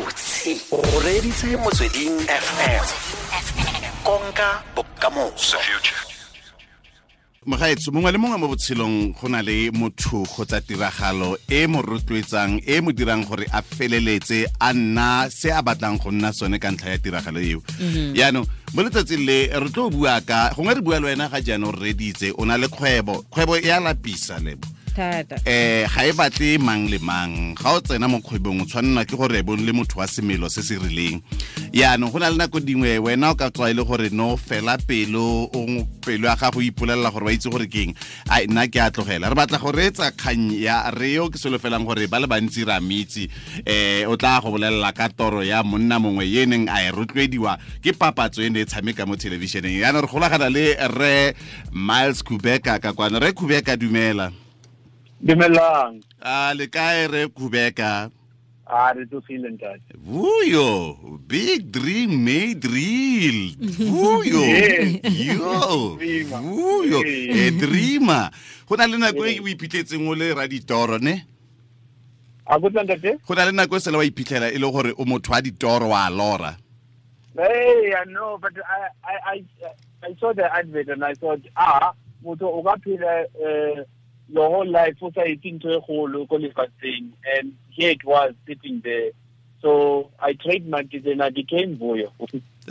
gabotse o reditse motsweding fm konka bokamoso. Mogaetso mongwe le mongwe mo botshelong go na le motho kgotsa tiragalo e mo rotloetsang e mo dirang gore a feleletse a nna se a batlang go nna sone ka ntlha ya tiragalo eo. Yaanong mo letsatsing le re tlo bua ka gongwe re bua le wena ga jaanong re reditse o na le kgwebo kgwebo e a lapisa lebo eh ga e batle mang le mang. Ga o tsena mo kgwebong o tshwanela ke gore bo le motho wa semelo se se rileng. Yaanong go na le nako dingwe wena o ka tswa e le gore no fela pelo o pelo ya gago ipolelela gore ba itse gore keng a nna ke a tlogela. Re batla go reetsa kgang ya re yo ke solofelang gore ba le bantsi ra metsi eh o tla go bolelela ka toro ya monna mongwe ye neng a e rotloediwa ke papatso e ne e tshameka mo thelebišeneng. Yaanong re golagana le re miles kubeka ka kwana re kubeka dumela Dumelang. a le kae re kubeka. A re tsogile ntate. vuyo big dream made real. Vuyo. Yo vuyo. E dreama go na le nako e o iphitlhetseng o le raditoro ne? A go tla ntate? go na le nako e sele wa iphitlhela e le gore o motho wa ditoro wa lora. Hey, I know, but I I I I saw the advert and I thought, ah, motho o ka phela uh, your whole life o sa etse ntho e kgolo ko lefatsheng and here it was sitting there. So I trademarked it and I became Vuyo.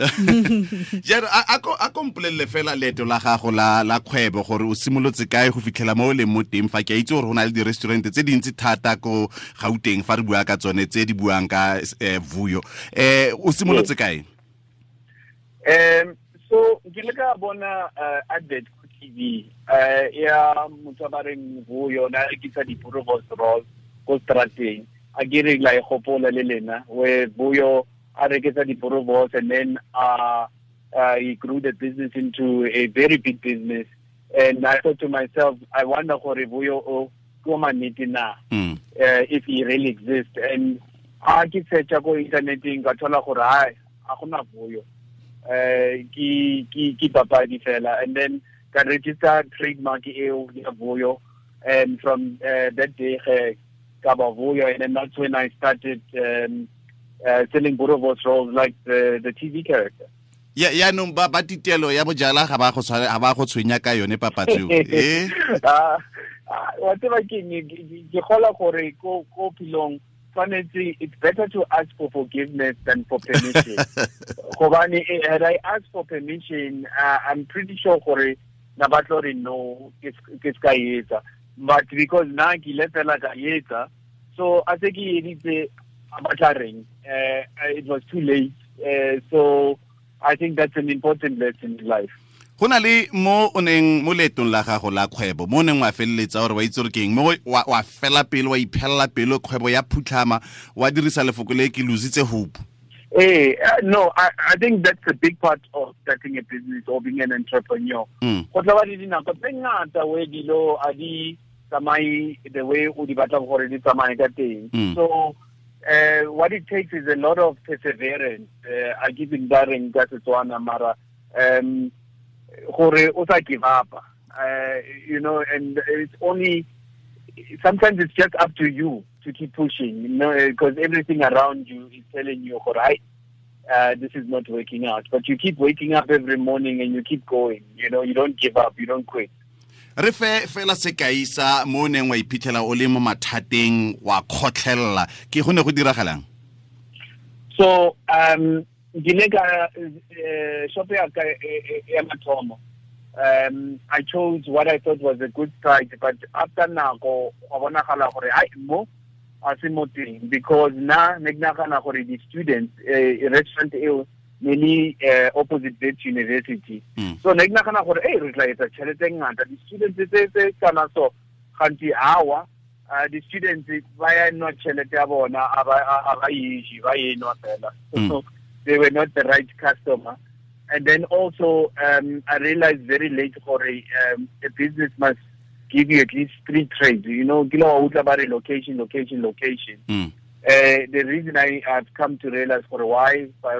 jalo a a ko- a kompolelele fela leeto la gago la kgwebo gore o simolotse kae go fitlhela mo o leng mo teng fa ke a itse gore go na le di-restaurant tse dintsi thata ko gauteng fa re bua ka tsone tse di buang ka eh, vuyo um o simolotse kae Um, so ke le ka bona uh, advert TV uh, ya motho a ba reng Vuyo na rekisa di-boerewors rolls ko strateng a ke re la e gopola le lena where Vuyo a rekisa di-boerewors and then uh, uh, he grew the business into a very big business. And I thought to myself I wonder gore Vuyo o ko manete na? Mm. uh, if he really exists. And a ke searcha ko interneteng ka thola gore hai a gona Vuyo eh ki ki ki papadi fela. And then ka register trademark eo ya Vuyo and from uh, that day ge ka ba Vuyo and then that's when I started um, uh, selling Boerewors rolls like the the TV character. Ya yaanong ba ba titelo ya bojala ga ba go tshware- ga ba go tshwenya ka yone papatseo eh? Wa tseba ke ke gola gore ko ko pilong tshwanetse it's better to ask for forgiveness than for permission. Gobane eh, had I asked for permission uh, I'm pretty sure gore na ba tlo re no ke s- ke ska etsa. But because na ke ile fela ka etsa so a se ke editse a batla reng uh, it was too late uh, so I think that's an important lesson in life. Go na le mo o neng mo leetong la gago la kgwebo mo o neng wa feleletsa gore wa itse gore keng mo wa fela pelo wa iphelela pelo kgwebo ya phutlhama wa dirisa lefoko le ke lositse hope Hey, uh, no, I, I think that's a big part of starting a business or being an entrepreneur. Mm. Go tla ba le dinako tse ngata we dilo a di tsamaye the way o di batlang gore di tsamaye ka teng. Mm. So uh, what it takes is a lot of perseverance. Uh, I give in daring ka Setswana mara um gore o sa give up. Uh, you know, and it's only sometimes it's just up to you to keep pushing, you know, because everything around you is telling you, all right, uh, this is not working out. But you keep waking up every morning and you keep going. You know, you don't give up, you don't quit. re fe fela sekai sa mo neng wa iphitlhela o le mo mathateng wa kgotlhelela ke go ne go diragalang So, um, ke ile ka uh, shop ya ka ya mathomo. Um, I chose what I thought was a good site, but after nako, wa bonagala gore ai mo a se mo teng because na ne ke nagana gore di students uh, restaurant eo ne le uh, opposite Wits University. Mm. So ne ke nagana gore eh re tla etsa tšhelete e ngata di students tse kana so ganti awa uh, the students ba ya nwa tšhelete ya bona a ba a ba eje ba e nwa fela Mm. so they were not the right customer and then also um, I realized very late gore um, a business must give you at least three trades you know kilo wa utla ba re location location location Mm. uh, the reason I have come to realize for why by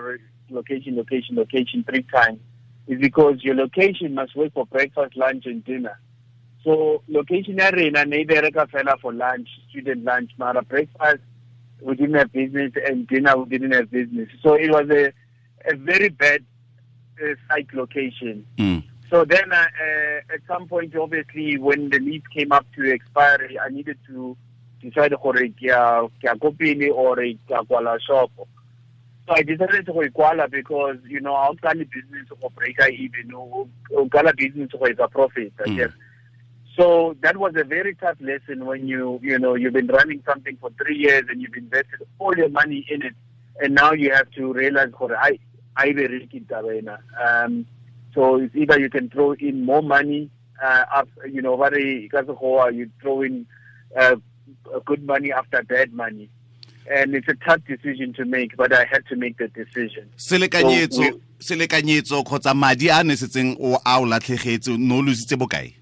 location, location, location three times is because your location must work for breakfast, lunch, and dinner. So location ya rena ne e bereka fela for lunch, student lunch, mara breakfast we didn't have business, and dinner we didn't have business. So it was a a very bad uh, site location. Mm. So then, uh, uh, at some point, obviously, when the lease came up to expiry, I needed to decide gore ke a go pele or ke a kwala shop. So I decided to go kwala because you know I'll call business go break even or call business go a profit. I Mm. So that was a very tough lesson when you you know you've been running something for three years and you've invested all your money in it, and now you have to realize gore I I be risky tabena. Um, so it's either you can throw in more money, uh, up, you know, very you throw in uh, good money after bad money. And it's a tough decision to make, but I had to make the decision. selekanyetso selekanyetso kgotsa madi a a nesetseng o a o latlhegetse no lositse bokae?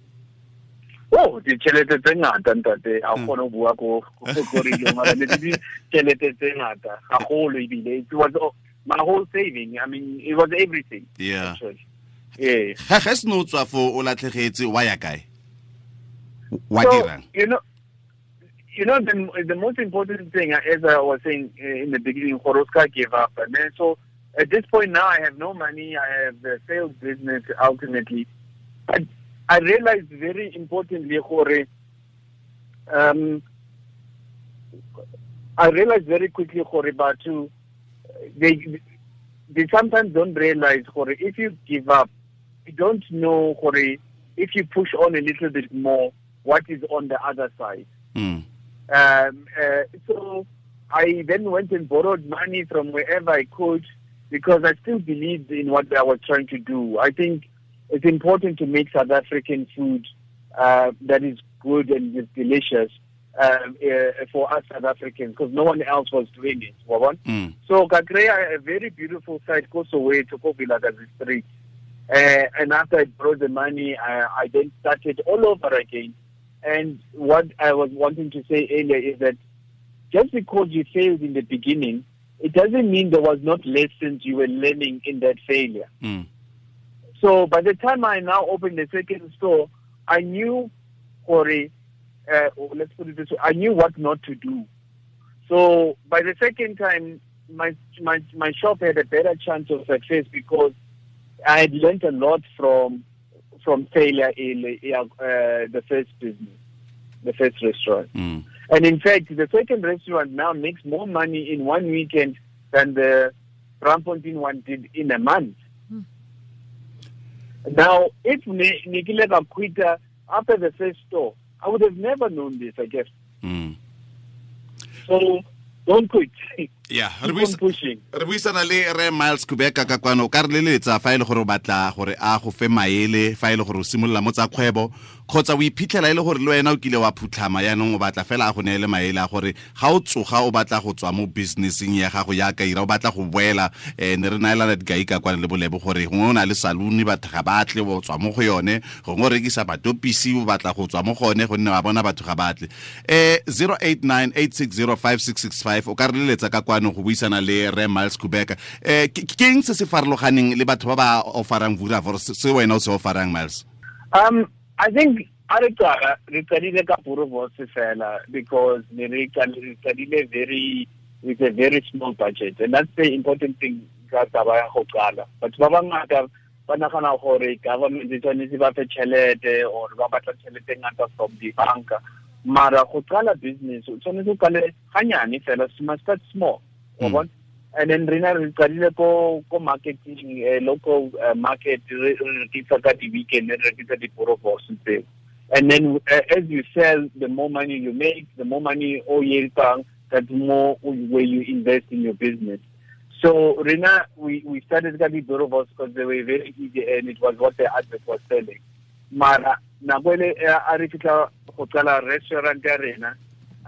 Oh, ditšhelete tse ngata ntate. A kgone go bua ko ko- ko radio mara ne di tse ngata gagolo ebile. It was my whole saving i mean it was everything yeah. actually yeah ga ge se ne o tswa fo o latlhegetse wa ya kae? Wa dirang? you know, you know the the most important thing, uh, as I was saying uh, in the beginning, Horoska gave up, and then so at this point now I have no money. I have a failed business ultimately, but I realized very importantly, Hore, um, I realized very quickly, Hore, Batu, they they sometimes don't realize, Hore, if you give up, you don't know, Hore, if you push on a little bit more, what is on the other side. Mm. Um, uh, so I then went and borrowed money from wherever I could because I still believed in what I was trying to do. I think it's important to make South African food uh, that is good and is delicious um, uh, for us South Africans because no one else was doing it. Mm. So Kakrea, a very beautiful site, goes away to ko Vilakazi Street. Uh, and after I borrowed the money, I, I then started all over again. And what I was wanting to say earlier is that just because you failed in the beginning, it doesn't mean there was not lessons you were learning in that failure. Mm. So by the time I now opened the second store, I knew, or uh, let's put it this way, I knew what not to do. So by the second time, my my my shop had a better chance of success because I had learned a lot from from failure in uh, the first business, the first restaurant. Mm. And in fact, the second restaurant now makes more money in one weekend than the Braamfontein one did in a month. Now, if Ni- Nikileva quit uh, after the first store, I would have never known this, I guess. Mm. So don't quit. yeah re buisana le re miles kubeka ka kwano ka re leletsa fa e le gore o batla gore a go fe maele fa e le gore o simolola mo tsa kgwebo kgotsa o iphitlhela e le gore le wena o kile wa phutlhama yaanong o batla fela a go neele maele a gore ga o tsoga o batla go tswa mo businesseng ya gago yaka ira o batla go boela um ne re naelana dikai ka kwane le bolebo gore gongwe o na le saloon batho ga batle o tswa mo go yone gongwe o rekisa batopisi o batla go tswa mo gone gonne wa bona batho ga batle um 089 860 o ka re leletsa ka kwano go buisana le re miles kubeka. Um ke eng se se farologaneng le batho ba ba offerang vudavor se wena o se offerang miles? Um, I think a re qala re qadile ka Boerewors fela because ne re qadile very with a very small budget. And that's the important thing ka taba ya go qala. Batho ba bangata ba nagana gore government e tshwanetse ba fe tšhelete or ba batla tšhelete e ngata from the banka mara go qala business o tshwanetse o qale ganyane fela must start small wa Mm. and then rena re qadile ko ko marketing uh, local uh, market re re rekisa ka di-weekend re rekisa di-boerewors tseo and then uh, as you sell the more money you make the more money o e etsang that more where you invest in your business. So rena we we started ka di-boerewors because they were very easy and it was what the advert was selling. Mara nako ele eh, a restaurant ya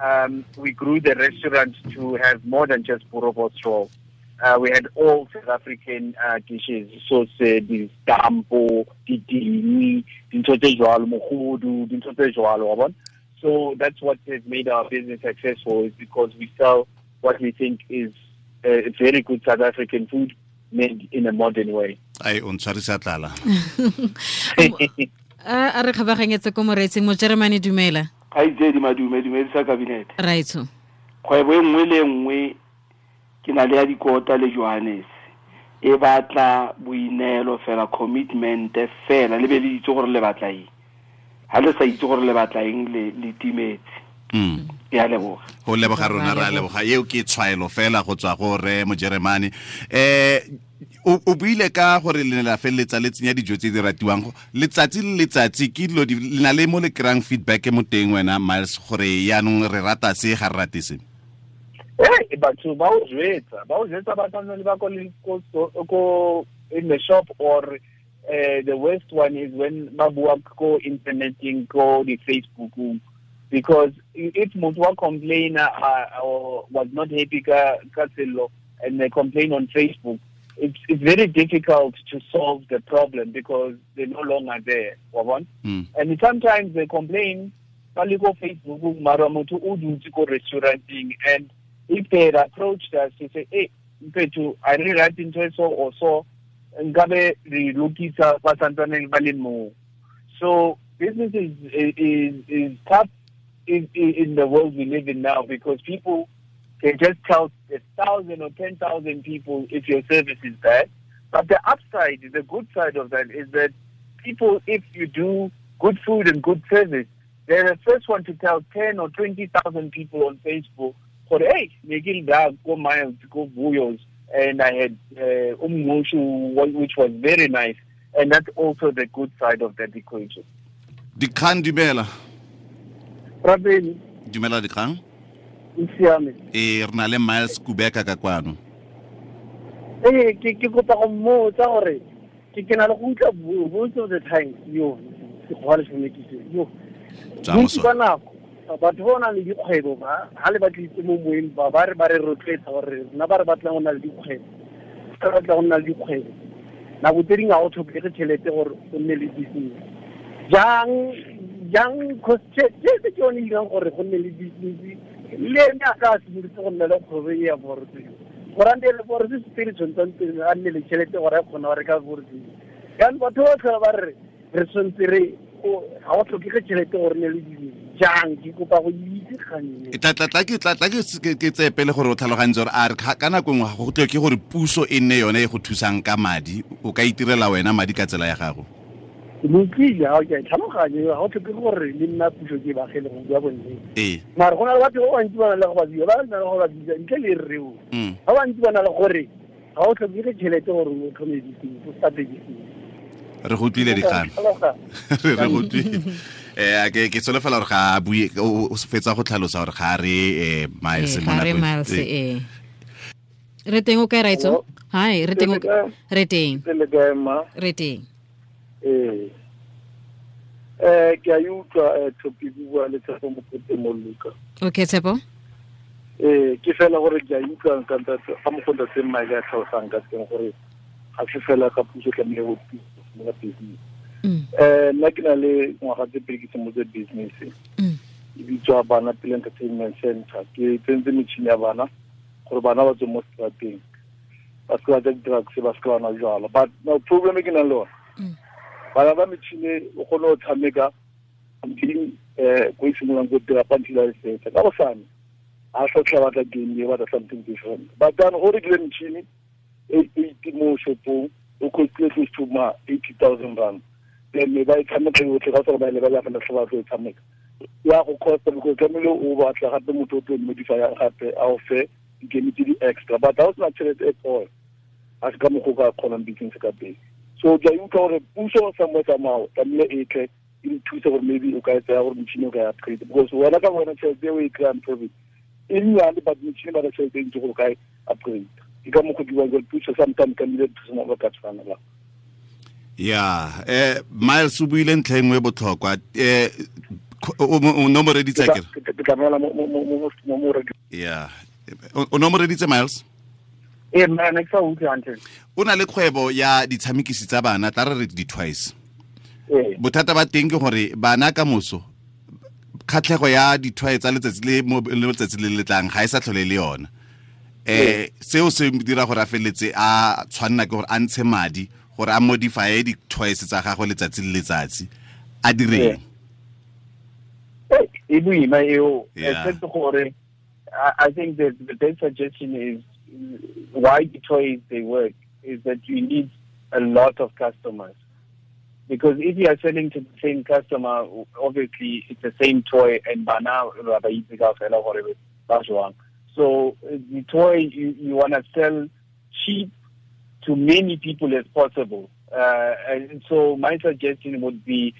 um, we grew the restaurant to have more than just Boerewors roll. Uh, we had all South African uh, dishes, sausage, dampo, didini, dintho tse jwalo, mogodu, dintho tse jwalo, wa bona? So that's what has made our business successful is because we sell what we think is uh, very good South African food made in a modern way. ai o ntshwarisa tlala a a re kgabaganyetse ko moreetseng mo germany dumela ga itsedi madume dumedisa kabinete. Raitsho kgwebo e nngwe le nngwe ke na le ya dikota le johannes. E batla boineelo fela commitment fela. Le be le itse gore le batla eng. Ga le sa itse gore le batla eng le le timetse. Mm ke a leboga. Go leboga rona Ra leboga. Eo ke tshwaelo fela go tswa gore mo mojeremane. Eh o buile ka gore le la feleletsa le tsenya dijo tse di ratiwang Go- letsatsi le letsatsi ke dilo di- le na le mo le kry-ang feedback mo teng wena miles gore yaanong re rata se ga re rate se? Batho ba o jwetsa ba o jwetsa ba ba ko le so- ko in the shop or uh, the worst one is when ba bua ko interneting ko di Facebook because if motho wa complainer uh, or was not happy ka ka sello and they complain on Facebook it's it's very difficult to solve the problem because they're no longer there wa bona Mm. and sometimes they complain ba le ko facebook mara motho o dutse ko restauranteng. And if they had approached us to say hey mpethu a re rate ntho e so or so? Nkabe re lokisa ba santsaneng ba le moo. So business is is is tough in in the world we live in now because people can just tell a thousand or ten thousand people if your service is bad. But the upside, the good side of that is that people, if you do good food and good service, they're the first one to tell ten or twenty thousand people on Facebook, for hey, making that go miles, go Vuyo's, and I had uh, umngqusho, which was very nice, and that's also the good side of that equation. dikgang dumela. Rabeni, dumela dikgang isiame. e re na le miles kubeka ka kwano ee ke ke kopa go mmotsa gore ke ke na le go utlwa most of the time yo sekgowa semekise yo bontsi ba nako batho ba o nang le dikgwebo ga le batlitse mo moeng ba ba re ba re rotloetsa gore rona ba re batlang go nna le dikgwebo ba batla go nna le dikgwebo nako tse dingwe ga go tlhokege tšhelete gore o nne le business jang jang tšhelete ke yone e dirang gore go nne le business le ene a ka simolotse go nna le kgwebo e ya forse gorante le forse sepiri tshwantsantse a nne le tšhelete gore a kgona go reka forse yaanong batho ba tlhola ba re re tshwantse re ga go tlhokege tšhelete gore ne le business jang ke kopa go itse gannetla ke tlatla ke ke- ke tseye pele gore o tlhalogantse gore a re ka nako nngwe go tlhoke gore puso e nne yone e go thusang ka madi o ka itirela wena madi ka tsela ya gago lokile ga ke a tlhaloganye ga go tlhoke gore le nna puso ke bagele go bua bonnete mare go na le batho ba bantsi ba na le go ba ba na le go ba ntle le reo Mm. ba bantsi ba na le gore ga o tlhokege tšhelete gore o tlhome business o starte business re go tlile dikgang re re go tlile eh ke ke solofela gore ga a bue o fetsa go tlhalosa gore ga re eh miles Eh, mo re nakong- miles eh, re teng o kae raitso hai re teng o- re teng le kae ma re teng ee. Um ke a e utlwa um topic e bua le tshepo mokote mo luka okay tshepo? Ee ke fela gore ke a e utlwa ga mokonta teng mae ka tlhalosang ka teng gore ga se fela ka puso tlamehile go ka business. Um nna ke na le ngwaga tse pedi ke simolotse business. Mm, e bitswa bana pele entertainment center ke tsentse metšhini ya bana gore bana ba tswe mo strateng ba se ke ba ja di-drugs ba se ke ba nwa jala but no problem e ke nang le one. Bana ba metšhine o kgone go tshameka mping um ko e simololang ko dira pantila e fetsa ka go sane a sotlha batla game e batla something different. But then go rekile metšhini e eighty mo shopong o costile close to ma eighty thousand rand. Then ba e tshameka yotlhe ka tsore ba e lebelela fela tlhe tlo e tshameka. Ya go costa because tlamehile o batla gape motho o tlo modifyang gape a o fe di-game tse di-extra but ga o sena tšhelete e all a se ka mokgo ka kgonang business ka pele so ke a e utlwa gore puso somewhere somehow tlamehile e tle e re thuse gore maybe o ka e tsaya gore metšhini o ka e upgrade because wena ka wena tšhelete e o e kry-ang profit e nnyane but motšhini ba na tšhelete e ntse gore o ka e upgrade ke ka mokgwa ke buang gore puso sometime tlamehile thuse mo ba ka tshwanelang ya eh miles o buile ntlha engwe e botlhokwa eh o nomoreditse kere ya o nomoreditse miles ee ne ke sa o na le kgwebo ya ditshamekisi tsa bana tla re re di-twice ee bothata ba teng ke gore bana ka moso kgatlhego ya dithwae tsa letsatsi le letsatsi le letlang ga e sa tlhole le yona. Um seo se dira gore a feleletse a tshwanna ke gore a ntshe madi gore a modifye di-twice tsa gagwe letsatsi le letsatsi a direng e boima eo. Except gore I, I think that the best suggestion is why the toys they work is that you need a lot of customers. Because if you are selling to the same customer, obviously it's the same toy and by now so uh, the toy you, you want to sell cheap to many people as possible. Uh, and so my suggestion would be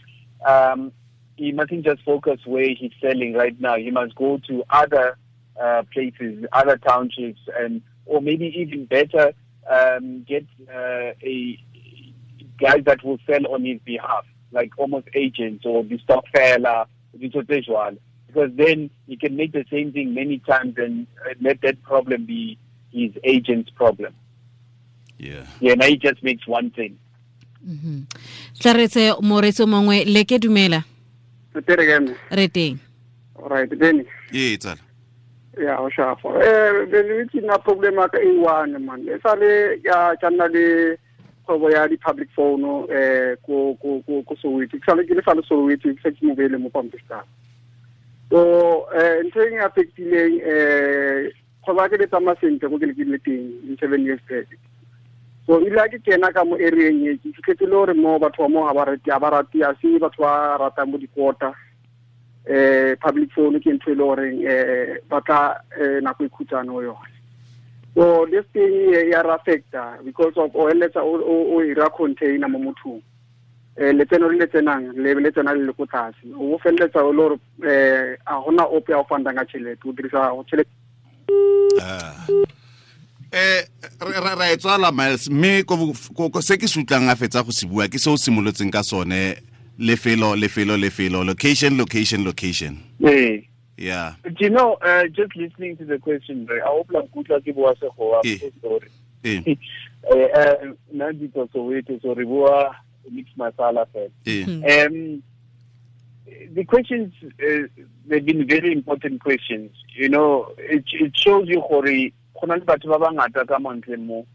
um, he mustn't just focus where he's selling right now. He must go to other uh, places, other townships, and or maybe even better, um, get uh, a guys that will sell on his behalf, like almost agents or the stock fella, because then he can make the same thing many times and uh, let that problem be his agent's problem. yeah. Yeah, now he just makes one thing. tla re tse moreetsi o mongwe le ke dumela. Teregeme. re teng. Alright, then ee tsala ya o shafo. Eh ke na problem ka e one man. E sale ya tsanna le kgwebo ya di public phone eh ko ko ko ko Soweto. Ke sale ke le sale Soweto ke ke mo bele mo Pampista. So eh ntho e affectileng eh kgwebo ke le tsama sentle go ke le ke teng in seven years back. so ile ke kena ka mo area e ke fitlhetse le gore mo batho ba mo ga ba rate ba rate a se batho ba ratang mo dikota eh public phone ke ntho e le goreng eh ba tla eh, nako e khutshwane go yone so this thing eh, ya re affecta because of o eletsa o o- o ira container mo mothong. Eh letseno le le tsenang le tsena le le ko tlase. O feleletsa o le gore eh a gona ope a o fandang ka tšhelete o dirisa tšhelete eh re re- ra e tswala miles mme se ke se utlwang a fetsa go se bua ke se o simolotseng ka sone lefelo lefelo lefelo location location location hey. yeah But you know, uh, just listening to the question, right, I hope like good luck was a whole Eh. story. ee Uh, now because of it, so Ribua mix masala ee Um, the questions, uh, they've been very important questions. You know, it, it shows you gore go na le batho ba bangata ka montle mo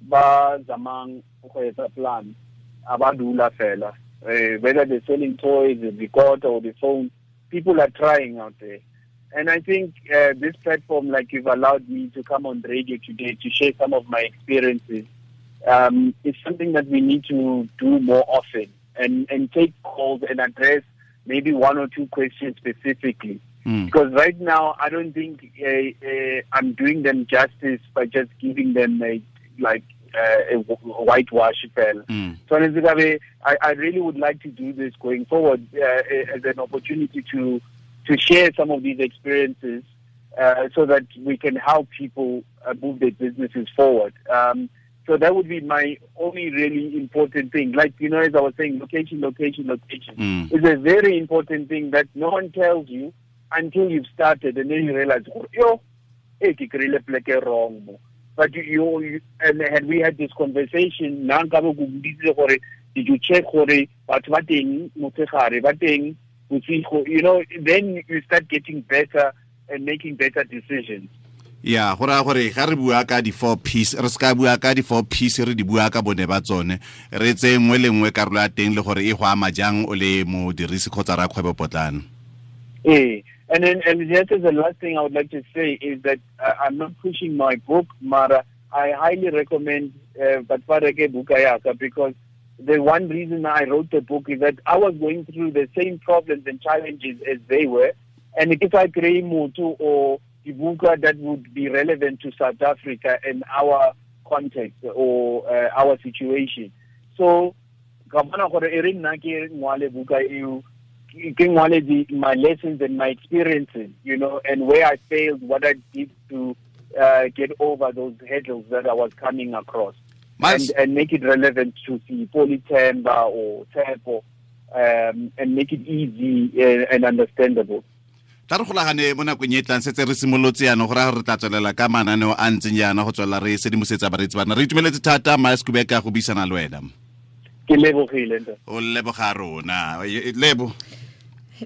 ba zamang go etsa plan a ba dula fela uh, whether they're selling toys the recorder or the phone people are trying out there and I think uh, this platform, like you've allowed me to come on the radio today to share some of my experiences, um, is something that we need to do more often and, and take calls and address maybe one or two questions specifically. Mm. Because right now, I don't think uh, uh, I'm doing them justice by just giving them a, like uh, whitewash spell. Mm. So I, I really would like to do this going forward uh, as an opportunity to to share some of these experiences uh, so that we can help people uh, move their businesses forward. Um, so that would be my only really important thing. Like, you know, as I was saying, location, location, location Mm. is a very important thing that no one tells you until you've started and then you realize, oh, yo, hey, kry-ile pleke wrong. But you, you, and had we had this conversation, na nkabe ko boditse gore did you check gore batho ba teng motshegare ba teng bosigo you know then you start getting better and making better decisions. Ya go raya gore ga re bua ka di-four piece re se ka bua ka di-four piece re di bua ka bone ba tsone re tse nngwe le nngwe karolo ya teng le gore e go ama jang o le modirisi kgotsa ra kgwebo potlana Eh, and then and just as the last thing I would like to say is that uh, I'm not pushing my book, Mara. I highly recommend uh, Batfareke Bukayaka because the one reason I wrote the book is that I was going through the same problems and challenges as they were, and if I create Mutu or Ibuka that would be relevant to South Africa and our context or uh, our situation. So, ka bona gore e re nna ke ngwale my lessons and my experiences, you know, and where I failed, what I did to uh, get over those hurdles that I was coming across, and, and make it relevant to see Polytemba or Tempo, um, and make it easy and, and understandable. tla re golagane mo nakong e tlang setse re simolotse yana go raya gore re tla tswelela ka mananeo a ntseng yana go tswelela re sedimosetsa bareetsi bana. Re itumeletse thata miles Khubeka go buisana le wena. Ke lebogile o leboga rona. Lebo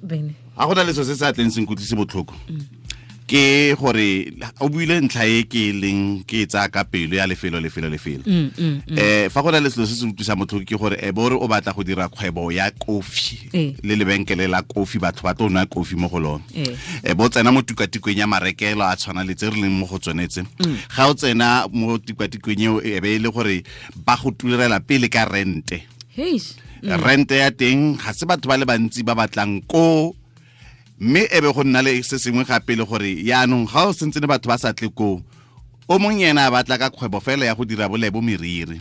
bene ga go na le so se se atleng se nkutlwise botlhoko ke gore o buile ntlha e ke e leng ke tsa tsaya ka pelo ya lefelo lefelo lefelo Mm, mm, mm. eh fa go na le selo se se utlwisa motlhoko ke gore e bore o batla go dira kgwebo ya kofi Eh. le lebenkele la kofi batho ba tlo nwa kofi mo go lone Eh. e bo tsena mo tukatikweng ya marekelo a tshwana le tse re leng mo go tsonetse ga o tsena mo tukatikweng eo e be e le gore ba go turela pele ka rente Heish. Rente ya teng ga se batho ba le bantsi ba batlang ko mme e be go nna le se sengwe gape le gore yaanong ga o sentse le batho ba sa tle koo o mong ena a batla ka kgwebo fela ya go dira bolebo meriri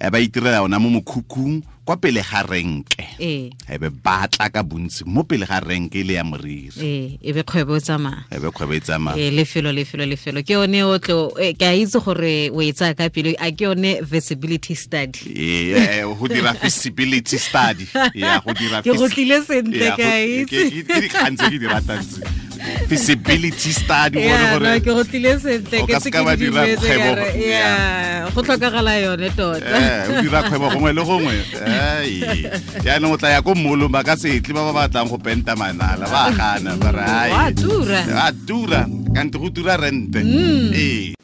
e ba itirela ona mo mokhukhung kwa pele ga renke. Eh. e be batla ka bontsi mo pele ga renke e le ya moriri. Eh, e be kgwebo e tsamaya. E be kgwebo e tsamaya. Eh, lefelo lefelo lefelo. Ke yone o tlo eh, ke a itse gore o e tsaya ka pele a ke yone visibility study. Eh, ho go dira visibility study. Ya go dira Ke go tlile sentle, Ya, ke ke ke itse. ke- ke- ke ke ke ke di ke tse. Feasibility study bone Yeah, gore no, ke go tlile sentle ke ka se ke di dira kgwebo. ka yeah, go tlhokagala yone tota. Eh o dira kgwebo gongwe le gongwe. Ai yaanong o tla ya ko mmolong ba ka setle ba ba batlang go penta manala ba gana ba re ai Wa tura. a tura kante go tura rente. Ee